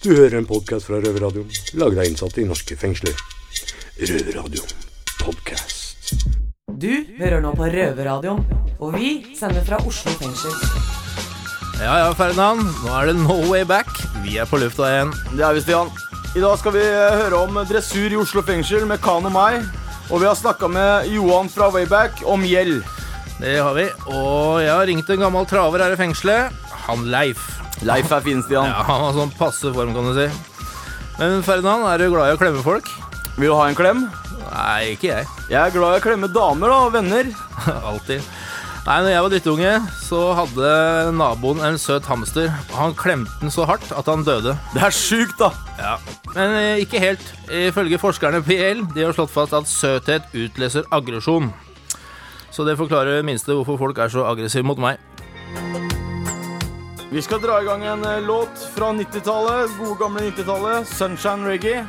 Du hører en podkast fra Røverradioen, laget av innsatte i norske fengsler. Røverradioen podkast. Du hører nå på Røverradioen, og vi sender fra Oslo fengsel. Ja ja, Ferdinand. Nå er det no way back. Vi er på lufta igjen. Det er vi, Stian. I dag skal vi eh, høre om dressur i Oslo fengsel med Khan og meg. Og vi har snakka med Johan fra Wayback om gjeld. Det har vi. Og jeg har ringt en gammel traver her i fengselet. Han Leif. Leif er fin, Stian. Ja, Han har sånn passe form, kan du si. Men Ferdinand, er du glad i å klemme folk? Vil du ha en klem? Nei, ikke jeg. Jeg er glad i å klemme damer da, og venner. Alltid. Nei, når jeg var drittunge, så hadde naboen en søt hamster. Han klemte den så hardt at han døde. Det er sjukt, da. Ja. Men eh, ikke helt. Ifølge forskerne på IL de har slått fast at søthet utløser aggresjon. Så det forklarer minste hvorfor folk er så aggressive mot meg. Vi skal dra i gang en eh, låt fra 90-tallet. Gode, gamle 90-tallet. Sunshine Reggae.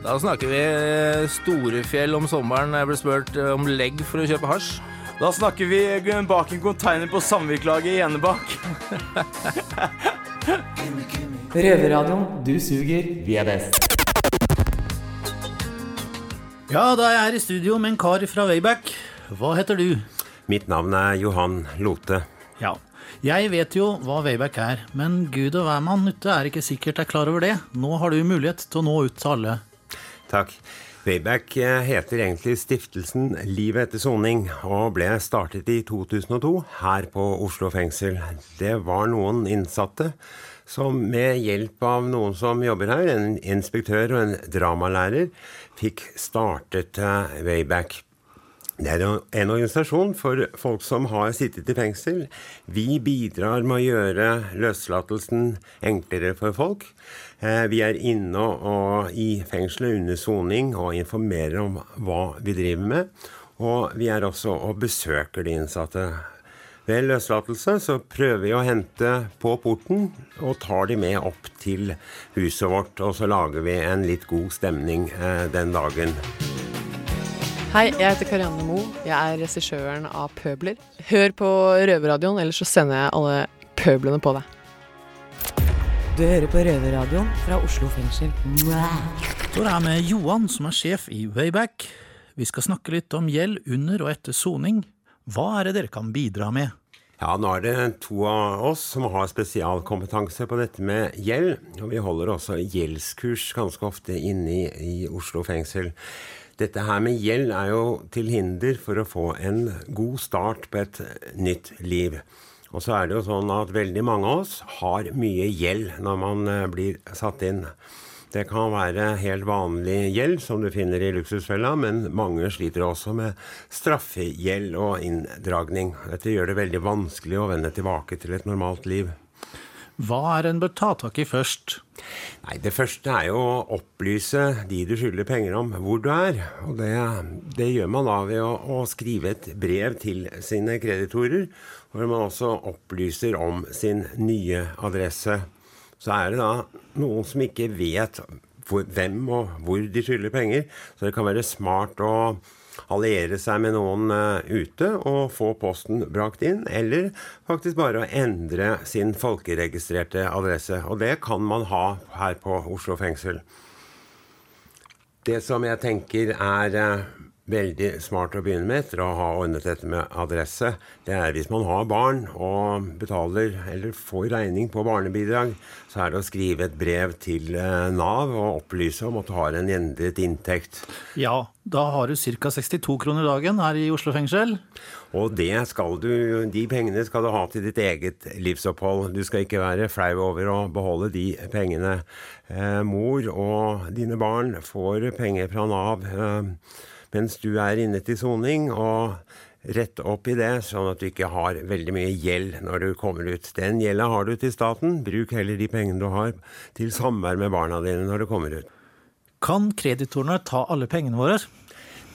Da snakker vi eh, Storefjell om sommeren. Jeg ble spurt eh, om legg for å kjøpe hasj. Da snakker vi bak en container på Samvirklaget i Enebakk. Røverradioen, du suger, vi er best. Ja, da er jeg her i studio med en kar fra Wayback. Hva heter du? Mitt navn er Johan Lote. Jeg vet jo hva Wayback er, men gud og hvermann ute er ikke sikkert er klar over det. Nå har du mulighet til å nå ut til alle. Takk. Wayback eh, heter egentlig Stiftelsen Livet etter soning, og ble startet i 2002 her på Oslo fengsel. Det var noen innsatte som med hjelp av noen som jobber her, en inspektør og en dramalærer, fikk startet eh, Wayback. Det er en organisasjon for folk som har sittet i fengsel. Vi bidrar med å gjøre løslatelsen enklere for folk. Eh, Vi er inne og i fengselet under soning og informerer om hva vi driver med. Og vi er også og besøker de innsatte. Ved løslatelse så prøver vi å hente på porten og tar de med opp til huset vårt. Og så lager vi en litt god stemning eh, den dagen. Hei, jeg heter Karianne Moe. Jeg er regissøren av Pøbler. Hør på Røverradioen, ellers så sender jeg alle pøblene på deg. Du hører på Røverradioen fra Oslo fengsel. Så det er med Johan, som er sjef i Wayback. Vi skal snakke litt om gjeld under og etter soning. Hva er det dere kan bidra med? Ja, nå er det to av oss som har spesialkompetanse på dette med gjeld. Og vi holder også gjeldskurs ganske ofte inne i, i Oslo fengsel. Dette her med gjeld er jo til hinder for å få en god start på et nytt liv. Og så er det jo sånn at veldig mange av oss har mye gjeld når man eh, blir satt inn. Det kan være helt vanlig gjeld som du finner i luksusfella, men mange sliter også med straffegjeld og inndragning. Dette gjør det veldig vanskelig å vende tilbake til et normalt liv. Hva er en bør ta tak i først? Nei, Det første er jo å opplyse de du skylder penger om, hvor du er. Og det, det gjør man da ved å, å skrive et brev til sine kreditorer, hvor man også opplyser om sin nye adresse. Så er det da noen som ikke vet hvor, hvem og hvor de skylder penger, så det kan være smart å alliere seg med noen eh, ute og få posten brakt inn, eller faktisk bare å endre sin folkeregistrerte adresse. Og det kan man ha her på Oslo fengsel. Det som jeg tenker er eh, veldig smart å begynne med etter å ha ordnet dette med adresse, det er hvis man har barn og betaler eller får regning på barnebidrag, så er det å skrive et brev til eh, Nav og opplyse om at du har en endret inntekt. Ja, da har du ca. 62 kroner dagen her i Oslo fengsel. Og det skal du, de pengene skal du ha til ditt eget livsopphold. Du skal ikke være flau over å beholde de pengene. Eh, mor og dine barn får penger fra Nav eh, mens du er inne til soning, og rett opp i det, sånn at du ikke har veldig mye gjeld når du kommer ut. Den gjelda har du til staten. Bruk heller de pengene du har til samvær med barna dine når du kommer ut. Kan kreditorene ta alle pengene våre?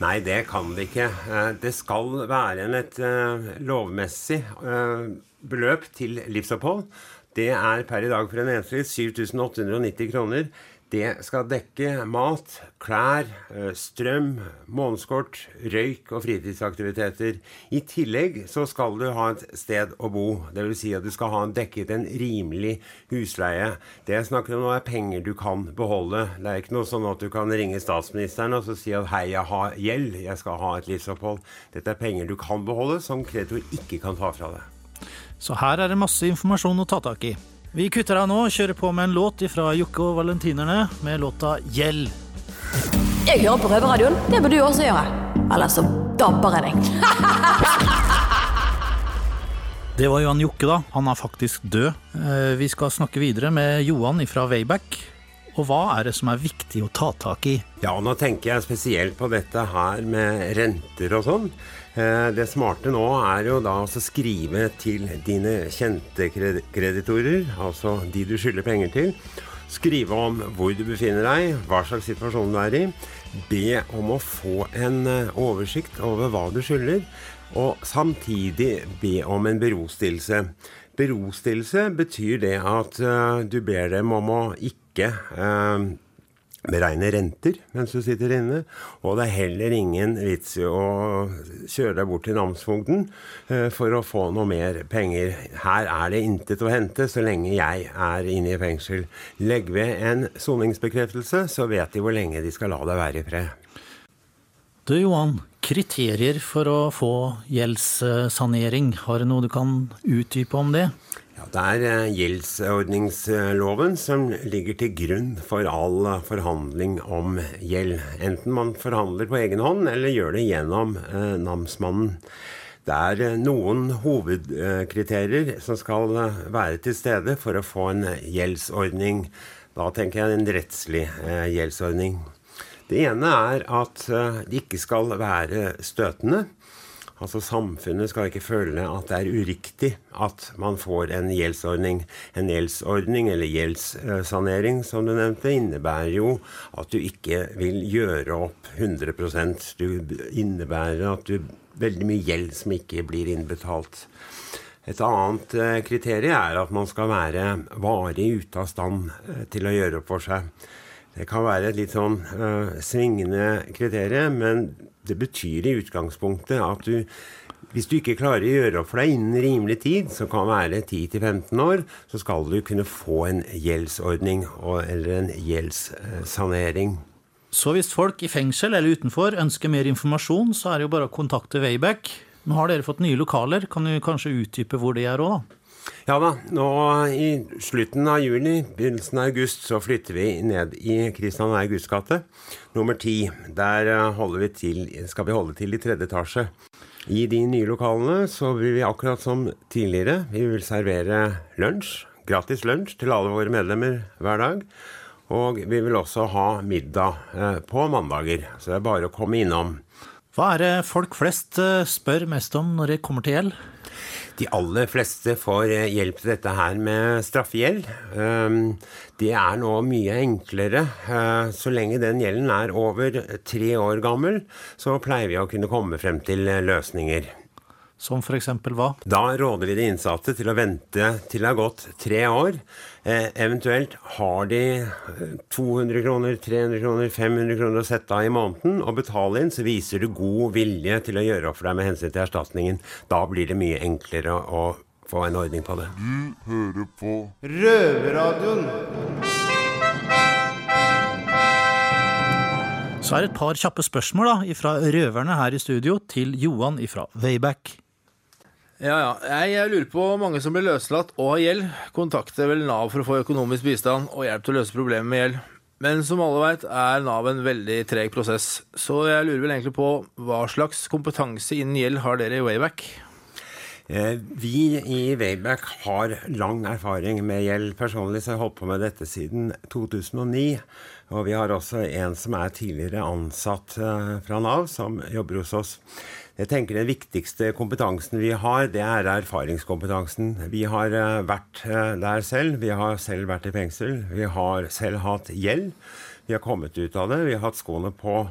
Nei, det kan de ikke. Eh, Det skal være en et eh, lovmessig eh, beløp til livsopphold. Det er per i dag for en enslig 7890 kroner. Det skal dekke mat, klær, eh, strøm, månedskort, røyk og fritidsaktiviteter. I tillegg så skal du ha et sted å bo. Dvs. Si at du skal ha dekket en rimelig husleie. Det jeg snakker om nå, er penger du kan beholde. Det er ikke noe sånn at du kan ringe statsministeren og si at hei, jeg har gjeld, jeg skal ha et livsopphold. Dette er penger du kan beholde, som kreditor ikke kan ta fra deg. Så her er det masse informasjon å ta tak i. Vi kutter av nå og kjører på med en låt fra Jokke og Valentinerne med låta Gjeld. Jeg hører på Røverradioen. Det bør du også gjøre. Eller så dabber jeg deg. Det var Johan Jokke, da. Han er faktisk død. Eh, Vi skal snakke videre med Johan fra Wayback. Og hva er det som er viktig å ta tak i? Ja, nå tenker jeg spesielt på dette her med renter og sånn. Eh, Det smarte nå er jo da å skrive til dine kjente kreditorer, altså de du skylder penger til. Skrive om hvor du befinner deg, hva slags situasjon du er i. Be om å få en eh, oversikt over hva du skylder, og samtidig be om en berostillelse. Berostillelse betyr det at eh, du ber dem om å ikke eh, beregne renter mens du sitter inne. Og det er heller ingen vits i å kjøre deg bort til namsfogden eh, for å få noe mer penger. Her er det intet å hente så lenge jeg er inne i fengsel. Legg ved en soningsbekreftelse, så vet de hvor lenge de skal la deg være i fred. Du Johan, kriterier for å få gjeldssanering. Har du noe du kan utdype om det? Ja, det er eh, gjeldsordningsloven som ligger til grunn for all eh, forhandling om gjeld. Enten man forhandler på egen hånd eller gjør det gjennom eh, namsmannen. Det er eh, noen hovedkriterier som skal være til stede for å få en gjeldsordning. Da tenker jeg en rettslig gjeldsordning. Det ene er at det ikke skal være støtende. Altså Samfunnet skal ikke føle at det er uriktig at man får en gjeldsordning. En gjeldsordning, eller gjeldssanering som du nevnte, innebærer jo at du ikke vil gjøre opp 100% Du innebærer at du veldig mye gjeld som ikke blir innbetalt. Et annet eh, kriterium er at man skal være varig ute av stand eh, til å gjøre opp for seg. Det kan være et litt sånn uh, svingende kriterium, men det betyr i utgangspunktet at du hvis du ikke klarer å gjøre opp for deg innen rimelig tid, som kan være 10-15 år, så skal du kunne få en gjeldsordning og, eller en gjeldssanering. Så hvis folk i fengsel eller utenfor ønsker mer informasjon, så er det jo bare å kontakte Wayback. Nå har dere fått nye lokaler. Kan du kanskje utdype hvor de er òg, da? Ja da, nå i slutten av juni, begynnelsen av august, så flytter vi ned i Kristian Augusts gate, nummer ti. Der eh, vi til, skal vi holde til i tredje etasje. I de nye lokalene så vil vi akkurat som tidligere, vi vil servere lunsj, gratis lunsj til alle våre medlemmer hver dag. Og vi vil også ha middag eh, på mandager, så det er bare å komme innom. Hva er det folk flest eh, spør mest om når det kommer til gjeld? De aller fleste får eh, hjelp til dette her med straffegjeld. Um, Det er nå mye enklere. Eh, Så lenge den gjelden er over tre år gammel, så pleier vi å kunne komme frem til eh, løsninger. Som eksempel hva? Da råder vi de innsatte til å vente til det har gått tre år. Eh, eventuelt har de eh, 200 kroner, 300 kroner, 500 kroner å sette av i måneden og betale inn, så viser du god vilje til å gjøre opp for deg med hensyn til erstatningen. Da blir det mye enklere å få en ordning på det. Du hører på Røverradioen. Så er det et par kjappe spørsmål da, fra røverne her i studio til Johan fra Wayback. Ja, ja. Jeg, lurer på mange som blir løslatt og har gjeld, kontakter vel Nav for å få økonomisk bistand og hjelp til å løse problemer med gjeld. Men som alle veit, er Nav en veldig treg prosess. Så jeg lurer vel egentlig på hva slags kompetanse innen gjeld har dere i Wayback? Eh, Vi i Wayback har lang erfaring med gjeld. Personlig så har jeg holdt på med dette siden 2009. Og vi har også en som er tidligere ansatt eh, fra Nav, som jobber hos oss. Jeg tenker Den viktigste kompetansen vi har, det er erfaringskompetansen. Vi har eh, vært eh, der selv. Vi har selv vært i fengsel. Vi har selv hatt gjeld. Vi har kommet ut av det. Vi har hatt skoene på.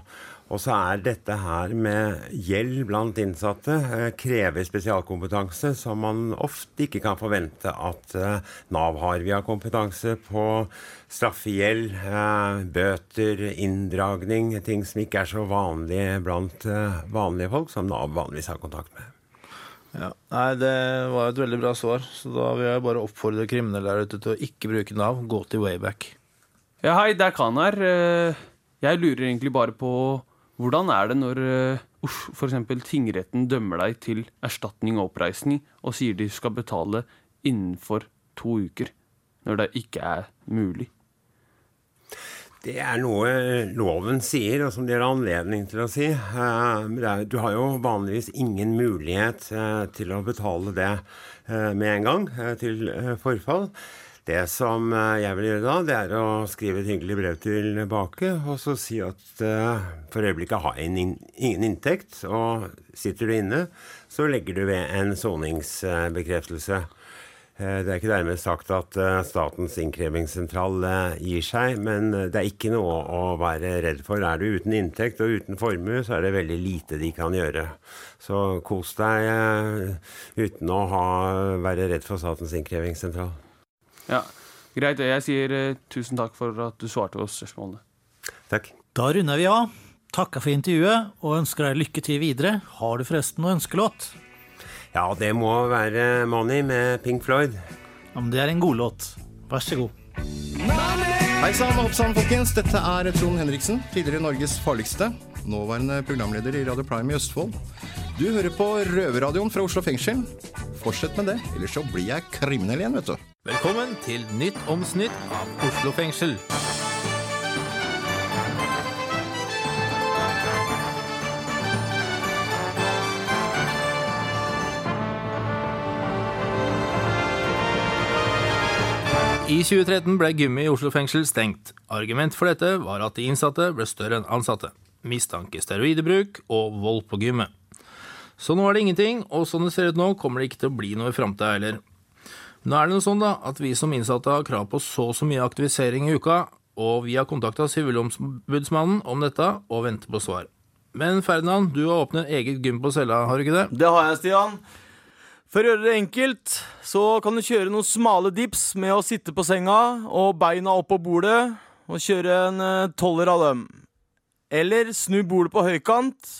Og så er dette her med gjeld blant innsatte eh, krever spesialkompetanse som man ofte ikke kan forvente at eh, Nav har. Vi har kompetanse på straffegjeld, eh, bøter, inndragning, ting som ikke er så vanlige blant vanlige folk, som Nav vanligvis har kontakt med. Ja. Nei, det var et veldig bra svar, så da vil jeg bare oppfordre kriminelle der ute til å ikke bruke Nav, gå til Wayback. Ja, hei, det er Khan her. Jeg lurer egentlig bare på hvordan er det når uh, f.eks. for eksempel tingretten dømmer deg til erstatning og oppreisning og sier de skal betale innenfor to uker, når det ikke er mulig? Det er noe loven sier, og som de har anledning til å si. Eh, det er- Du har jo vanligvis ingen mulighet eh, til å betale det eh, med en gang eh, til eh, forfall. Det som eh, jeg vil gjøre da, det er å skrive et hyggelig brev tilbake og så si at uh, for øyeblikket har jeg ingen ingen inntekt, og sitter du inne, så legger du ved en soningsbekreftelse. Uh, Det er ikke dermed sagt at uh, Statens innkrevingssentral gir seg, men det er ikke noe å være redd for. Er du uten inntekt og uten formue, så er det veldig lite de kan gjøre. Så kos deg uten å ha, være redd for Statens innkrevingssentral. Ja, Greit, jeg sier eh, tusen takk for at du svarte oss spørsmålene. Takk. Da runder vi av. Takker for intervjuet og ønsker deg lykke til videre. Har du forresten noe ønskelåt? Ja, det må være Money med Pink Floyd. Ja, men det er en god låt. Vær så god. Hei sann og hopp sann, folkens. Dette er Trond Henriksen, tidligere Norges farligste. Nåværende programleder i Radio Prime i Østfold. Du hører på Røverradioen fra Oslo fengsel. Fortsett med det, ellers så blir jeg kriminell igjen, vet du. Velkommen til Nytt om snytt av Oslo fengsel. I 2013 ble Gymmi i Oslo fengsel stengt. Argument for dette var at de innsatte ble større enn ansatte. Mistanke steroidebruk og vold på gymmet. Så nå er det ingenting, og sånn det ser ut nå, kommer det ikke til å bli noe i framtida heller. Nå er det noe sånn da, at vi som innsatte har krav på så og så mye aktivisering i uka, og vi har kontakta Sivilombudsmannen om dette og venter på svar. Men Ferdinand, du har åpnet eget gym på cella, har du ikke det? Det har jeg, Stian. For å gjøre det enkelt, så kan du kjøre noen smale dips med å sitte på senga og beina opp på bordet, og kjøre en tolver toller av dem. Eller snu bordet på høykant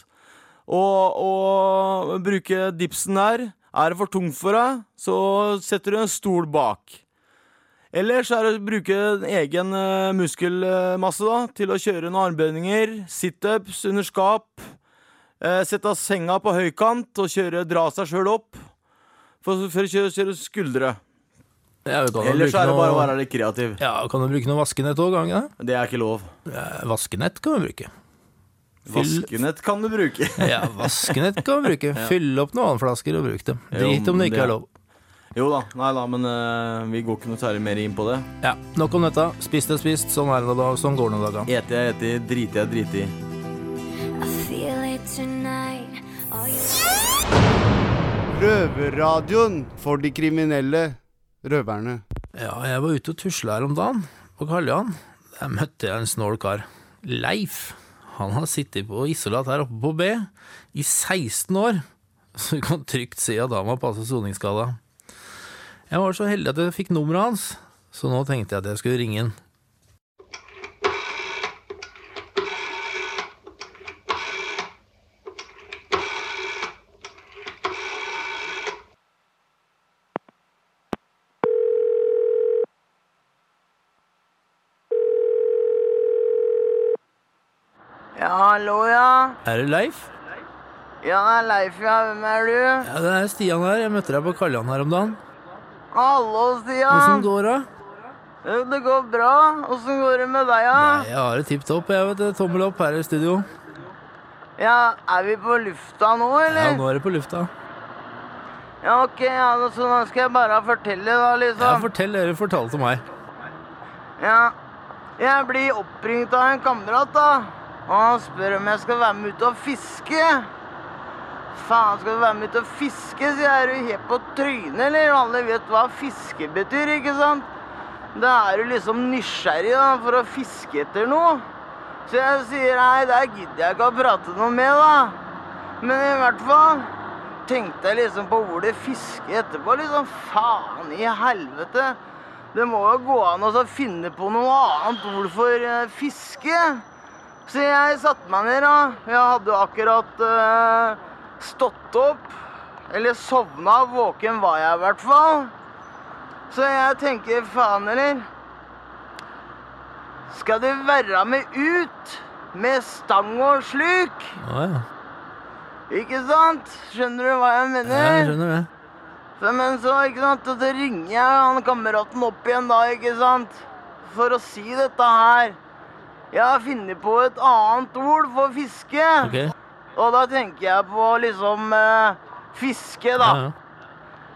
og, og bruke dipsen der. Er det for tungt for deg, så setter du en stol bak. Eller så er det å bruke en egen eh, muskelmasse da, til å kjøre noen armbøyninger, situps under skap, Sette av senga på høykant og kjøre, dra seg sjøl opp. For, for å kjøre, kjøre skuldre. Ja, Ellers er det bare å være litt kreativ. Ja, kan du bruke noe vaskenett òg, det? Er ikke lov. Ja, Vaskenett kan vi bruke. Vaskenett kan du bruke. Ja, vaskenett kan du bruke. Fylle Fyll opp noen vannflasker og bruk dem. Drit om det ikke er lov. Jo da, nei da, men uh, vi går ikke noe særlig mer inn på det. Ja, Nok om dette. Spist er spist. Sånn er det da. Sånn går det noen dager. Eter jeg eter, driter jeg driter i. Røverradioen for de kriminelle røverne. Ja, jeg var ute og tusla her om dagen, på Karl Johan. Der møtte jeg en snål kar. Leif. Han har sittet på isolat her oppe på B i 16 år, så du kan trygt si at han var passe soningsskada. Jeg var så heldig at jeg fikk nummeret hans, så nå tenkte jeg at jeg skulle ringe han. Ja, hallo, ja. Er det Leif? Ja, det er Leif, ja. Hvem er du? Ja, det er Stian her. Jeg møtte deg på Kalland her om dagen. Hallo, Stian. Åssen går det? Jo, Det går bra. Åssen går det med deg, ja? Jeg har det tipp topp. Jeg vet det. Tommel opp her i studio. Ja, Er vi på lufta nå, eller? Ja, nå er det på lufta. Ja, ok, ja, så nå skal jeg bare fortelle, da, liksom. Ja, fortell dere fortalte meg. Ja. Jeg blir oppringt av en kamerat, da. Og han spør om jeg skal være med ut og fiske. Faen, skal du være med ut og fiske? Så jeg er du helt på trynet, eller? Alle vet hva fiske betyr, ikke sant? Da er du liksom nysgjerrig da, for å fiske etter noe. Så jeg sier nei, der gidder jeg ikke å prate noe med, da. Men i hvert fall tenkte jeg liksom på ordet fiske etterpå. Liksom faen i helvete. Det må jo gå an å finne på noe annet ord for eh, fiske. Så jeg satte meg ned, da. Jeg hadde akkurat uh, stått opp. Eller sovna. Våken var jeg i hvert fall. Så jeg tenker faen, eller? Skal du være med ut med stang og sluk? Å ja. Ikke sant? Skjønner du hva jeg mener? Ja, jeg skjønner det. Så, men så, ikke sant, så ringer jeg han kameraten opp igjen da, ikke sant? For å si dette her. Jeg har funnet på et annet ord for fiske. Okay. Og da tenker jeg på liksom eh, fiske, da. Ja, ja.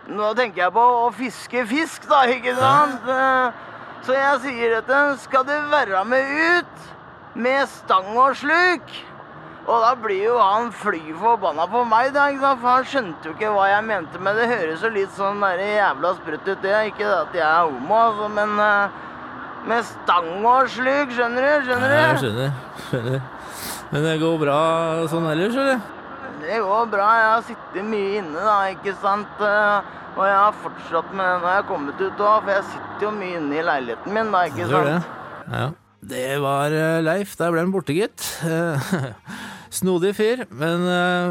Nå tenker jeg på å fiske fisk, da, ikke sant? Ja. Så jeg sier dette. Skal du være med ut med stang og sluk? Og da blir jo han fly forbanna på meg, da, ikke sant? for han skjønte jo ikke hva jeg mente med det. høres jo litt sånn der jævla sprøtt ut, det. Ikke at jeg er homo, altså, men eh, med stang og sluk, skjønner du? Skjønner du? Ja, jeg skjønner. skjønner. Men det går bra sånn ellers, eller? Det går bra. Jeg har sittet mye inne, da, ikke sant. Eh, Og jeg har fortsatt med det når jeg har kommet ut òg, for jeg sitter jo mye inne i leiligheten min, da, ikke sant. det. Ja. Det var eh, Leif. Der ble han borte, gitt. Eh, Snodig fyr, men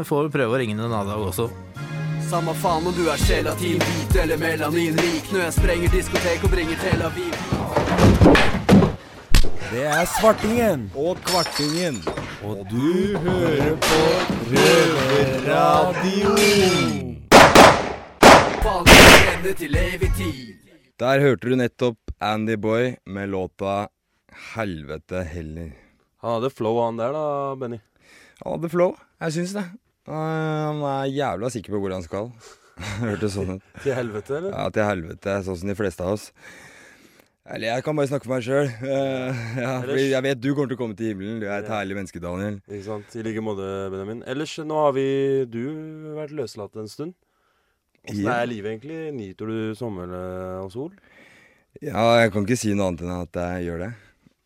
får vi prøve å ringe en annen dag også. Samme faen om du er gelatin, hvit eller melaninrik. Når jeg sprenger diskotek og bringer Tel Aviv. Det er Svartingen og Kvartingen. Og du hører på tid. Der hørte du nettopp Andy Boy med låta 'Helvete heller'. Han hadde flow, han der da, Benny. Han hadde flow, jeg syns det. Uh, Han er jævla sikker på hvor han skal. Hørtes sånn ut. Til helvete, eller? Ja, til helvete, sånn som de fleste av oss. Eller jeg kan bare snakke for meg sjøl. ja, jeg vet du kommer til å komme til himmelen. Du er et herlig menneske, Daniel. Ikke sant. I like måte, Benjamin. Ellers, nå har vi du vært løslatt en stund. Åssen er livet egentlig? Nyter du sommer eh, og sol? Ja, jeg kan ikke si noe annet enn at jeg gjør det.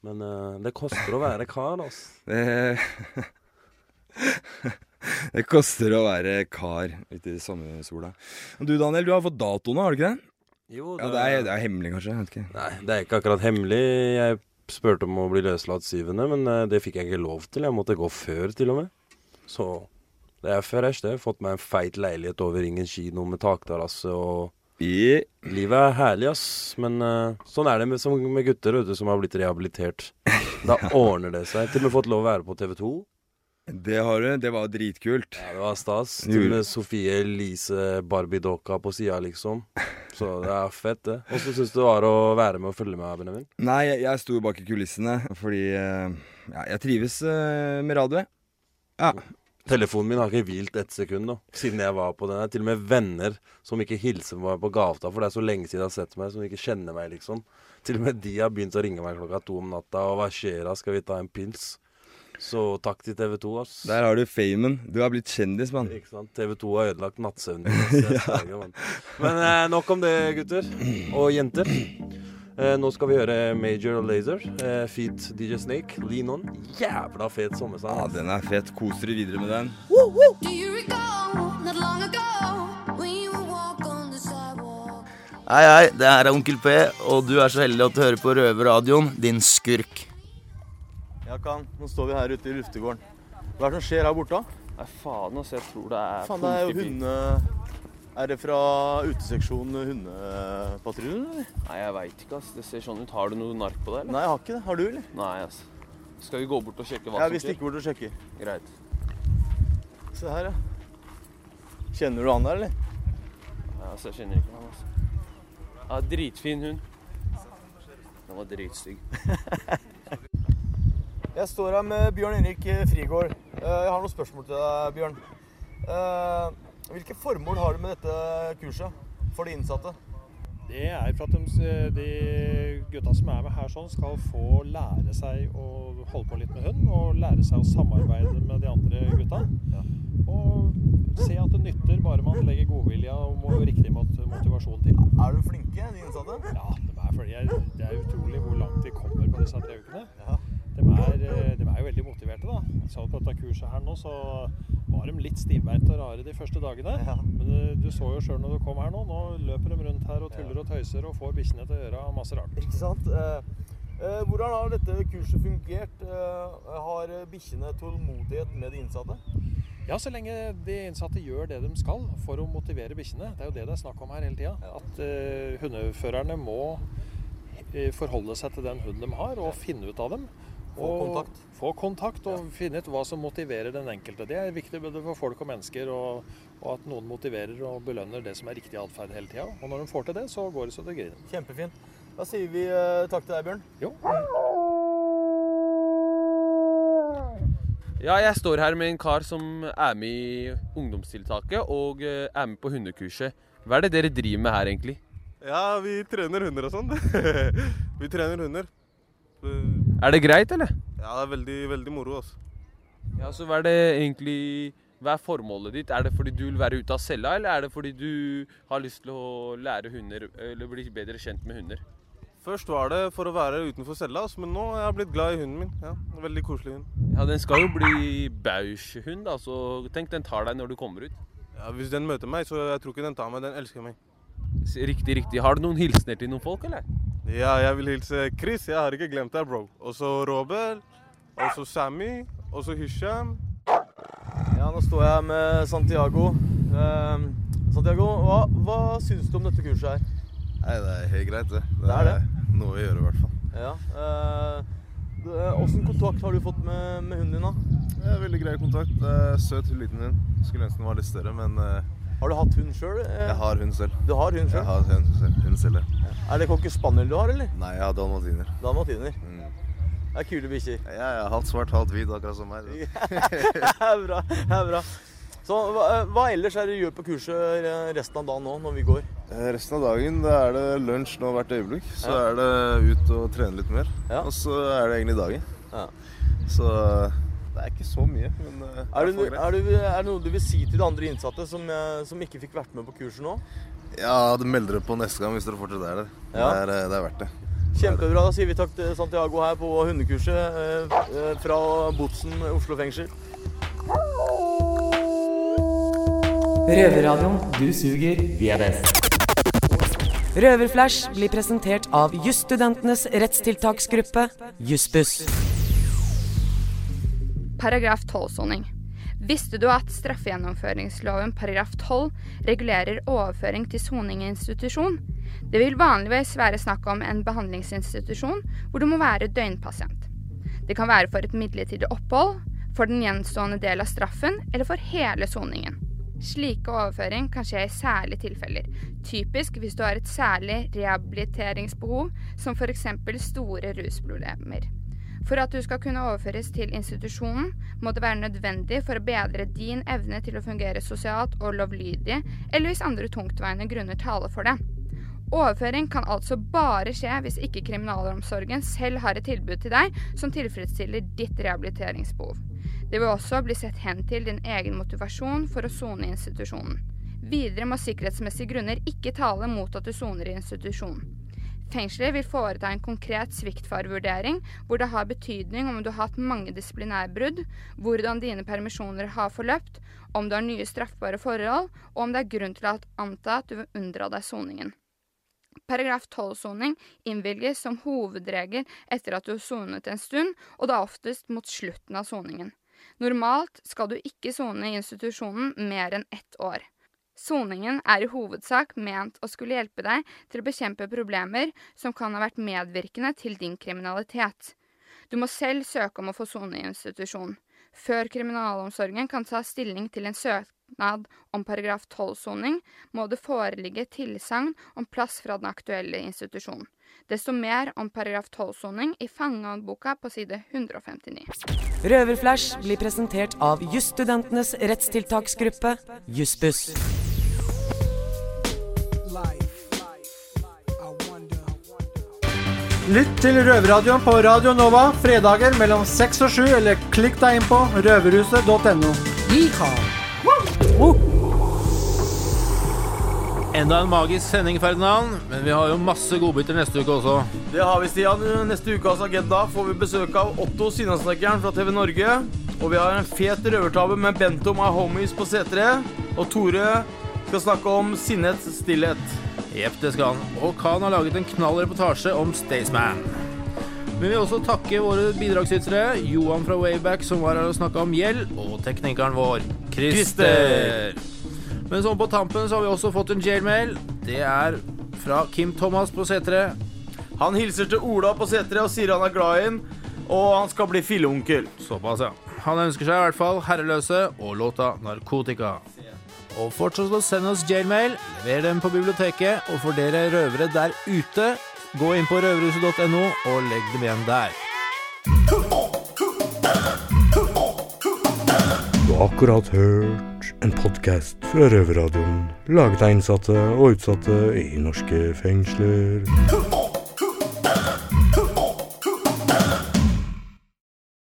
Men uh, det koster å være kar, altså. Det, det koster å være kar ute i sommersola. Du Daniel, du har fått dato nå, har du ikke det? Jo, Ja, det er, det er hemmelig, kanskje? Jeg vet ikke. Nei, det er ikke akkurat hemmelig. Jeg spurte om å bli løslatt syvende, men eh, det fikk jeg ikke lov til. Jeg måtte gå før, til og med. Så det er fresh, det. Fått meg en feit leilighet over Ringen kino med takterrasse og Livet er herlig, ass. Men uh, sånn er det med, som med gutter vet du, som har blitt rehabilitert. Da ordner det seg. Til og med fått lov å være på TV 2. Det har du. Det var dritkult. Ja, det var stas. Til med Sofie Elise Barbie-dokka på sida, liksom. Så det er fett, det. Åssen syns du det var å være med og følge med, Benjamin? Nei, jeg, jeg sto bak i kulissene fordi eh, ja, jeg trives eh, med radio. Ja. Telefonen min har ikke hvilt ett sekund da, siden jeg var på den. Til og med venner som ikke hilser på meg på gata, for det er så lenge siden de har sett meg, som ikke kjenner meg, liksom. Til og med de har begynt å ringe meg klokka to om natta. Og hva skjer da? Skal vi ta en pils? Så takk til TV 2, ass. Der har du famen. Du har blitt kjendis, mann. Ikke sant? TV 2 har ødelagt nattsøvnen min. Men eh, nok om det, gutter. Og jenter. Eh, nå skal vi høre Major Lazer, eh, Feet DJ Snake, Lean On. Jævla fet sommersang. Ja, den er fet. Kos dere videre med den. Hei, hei, det her er Onkel P, og du er så heldig at du hører på Røverradioen, din skurk. Ja, kan. Nå står vi her ute i luftegården. Hva er det som skjer her borte? Nei, faen, altså. Jeg tror det er Faen, det er jo hunde... Er det fra uteseksjonen Hundepatruljen, eller? Nei, jeg veit ikke, ass. Det ser sånn ut. Har du noe nark på deg, eller? Nei, jeg har ikke det. Har du, eller? Nei, ass. Skal vi gå bort og sjekke hva Ja, vi stikker bort og sjekker. Greit. Se her, ja. Kjenner du han der, eller? Nei, altså, jeg kjenner ikke han, altså. Ja, dritfin hund. Den var dritstygg. Jeg står her med Bjørn Erik Frigård. Eh, Jeg har noen spørsmål til deg, Bjørn. Eh, Hvilke formål har du med dette kurset for de innsatte? Det er for at de, de gutta som er med her sånn, skal få lære seg å holde på litt med hund. Og lære seg å samarbeide med de andre gutta. Og se at det nytter bare man legger godvilja og riktig motivasjon til. Er de flinke, de innsatte? Ja, de er, fordi det er utrolig hvor langt de kommer på disse tre ukene. De, er, eh, de er jo veldig motiverte, da. Så på dette kurset her nå, så var de litt stivbeinte og rare de første dagene. Men du, du så jo sjøl når du kom her nå. Nå løper de rundt her og tuller og tøyser og får bikkjene til å gjøre masse rart. Ikke sant? Eh, eh, hvordan har dette kurset fungert? Eh, har eh, bikkjene tålmodighet med de innsatte? Ja, så lenge de innsatte gjør det de skal for å motivere bikkjene. Det er jo det det er snakk om her hele tida. At eh, hundeførerne må eh, forholde seg til den hunden de har, og finne ut av dem. Få og kontakt. Få kontakt og finne ut hva som motiverer den enkelte. Det er viktig både for folk og mennesker, og, og at noen motiverer og belønner det som er riktig atferd hele tida. Og når de får til det, så går det så det griner. Kjempefint. Da sier vi uh, takk til deg, Bjørn. Jo. Ja, jeg står her med en kar som er med i ungdomstiltaket og eh, er med på hundekurset. Hva er det dere driver med her, egentlig? Ja, vi trener hunder og sånn. vi trener hunder. Er det greit, eller? Ja, det er veldig, veldig moro. Altså. Ja, så hva er det egentlig Hva er formålet ditt? Er det fordi du vil være ute av cella, eller er det fordi du har lyst til å lære hunder, eller bli bedre kjent med hunder? Først var det for å være utenfor cella, altså, men nå har jeg blitt glad i hunden min. Ja, en Veldig koselig hund. Ja, den skal jo bli Bausch-hund, da, så tenk den tar deg når du kommer ut. Ja, Hvis den møter meg, så jeg tror ikke den tar meg. Den elsker meg. Riktig, riktig. Har du noen hilsener til noen folk, eller? Ja, jeg vil hilse Chris. Jeg har ikke glemt deg, bro. Og så Robert. Og så Sammy. Og så Hisham. Ja, nå står jeg med Santiago. Eh, Santiago, hva, hva syns du om dette kurset her? Nei, det er helt greit, det. Det er det? noe å gjøre, i hvert fall. Ja. eh, det- kontakt har du fått med, med hunden din, da? Det veldig grei kontakt. Det er søt liten hund. Skulle ønske den var litt større, men eh, Har du hatt hund sjøl? jeg har hund selv. Du har hund selv? Jeg har hund selv, hund selv ja. Er det cocker spaniel du har, eller? Nei, jeg har dalmatiner. Dalmatiner. Mm. Det er kule bikkjer. Ja, jeg er halvt svart, halvt hvit, akkurat som meg. det er bra. det er bra. Så hva, hva ellers er det du gjør på kurset eh, resten av dagen nå, når vi går? Eh, Resten av dagen da er det lunsj nå hvert øyeblikk. Så Ja. er det ut og trene litt mer. Og så er det egentlig dagen. Så eh, det er ikke så mye, men eh, Er, du, er er, du, er det noe du vil si til de andre innsatte som, eh, som ikke fikk vært med på kurset nå? Ja, du melder dere på neste gang hvis dere fortsatt er der. Ja. Det, er, eh, det er verdt det. Kjempebra. Da sier vi takk til Santiago her på hundekurset fra Botsen Oslo fengsel. Røverradioen. Du suger, vi er best. Røverflash blir presentert av jusstudentenes rettstiltaksgruppe, Jussbuss. Paragraf 12-soning. Visste du at straffegjennomføringsloven paragraf 12 regulerer overføring til soning i institusjon? Det vil vanligvis være snakk om en behandlingsinstitusjon hvor du må være døgnpasient. Det kan være for et midlertidig opphold, for den gjenstående del av straffen eller for hele soningen. Slike overføring kan skje i særlige tilfeller, typisk hvis du har et særlig rehabiliteringsbehov, som f.eks. store rusproblemer. For at du skal kunne overføres til institusjonen, må det være nødvendig for å bedre din evne til å fungere sosialt og lovlydig, eller hvis andre tungtveiende grunner taler for det. Overføring kan altså bare skje hvis ikke kriminalomsorgen selv har et tilbud til deg som tilfredsstiller ditt rehabiliteringsbehov. Det vil også bli sett hen til din egen motivasjon for å sone i institusjonen. Videre må sikkerhetsmessige grunner ikke tale mot at du soner i institusjonen. Fengselet vil foreta en konkret sviktfarevurdering, hvor det har betydning om du har hatt mange disiplinærbrudd, hvordan dine permisjoner har forløpt, om du har nye straffbare forhold, og om det er grunn til å anta at du vil unndra deg soningen. Paragraf 12-soning innvilges som hovedregel etter at du har sonet en stund, og da oftest mot slutten av soningen. Normalt skal du ikke sone i institusjonen mer enn ett år. Soningen er i hovedsak ment å skulle hjelpe deg til å bekjempe problemer som kan ha vært medvirkende til din kriminalitet. Du må selv søke om å få sone i institusjon. Før kriminalomsorgen kan ta stilling til en søknad om paragraf 12-soning, må det foreligge tilsagn om plass fra den aktuelle institusjonen. Desto mer om paragraf 12-soning i fangehåndboka på side 159. Røverflash blir presentert av jusstudentenes rettstiltaksgruppe, Jussbuss. Lytt til Røverradioen på Radio Nova fredager mellom 6 og 7, eller klikk deg inn på røverhuset.no. Enda en magisk sending, Ferdinand. Men vi har jo masse godbiter neste uke også. Det har vi, Stian. Neste ukas agenda får vi besøk av Otto Sinnasnekkeren fra TV Norge. Og vi har en fet røvertabbe med Bento My Homies på C3. Og Tore skal snakke om sinnets stillhet. Jepp, det skal han. Og Khan har laget en knall reportasje om Staysman. Men vi vil også takke våre bidragsytere. Johan fra Wayback, som var her og snakka om gjeld, og teknikeren vår, Christer. Men sånn på tampen så har vi også fått en jailmail. Det er fra Kim Thomas på C3. Han hilser til Ola på C3 og sier han er glad i ham, og han skal bli filleonkel. Såpass, ja. Han ønsker seg i hvert fall Herreløse og låta Narkotika. Og fortsatt å sende oss jailmail. Lever dem på biblioteket. Og for dere røvere der ute, gå inn på røverhuset.no og legg dem igjen der. Du har akkurat hørt en podkast fra Røverradioen, laget av innsatte og utsatte i norske fengsler.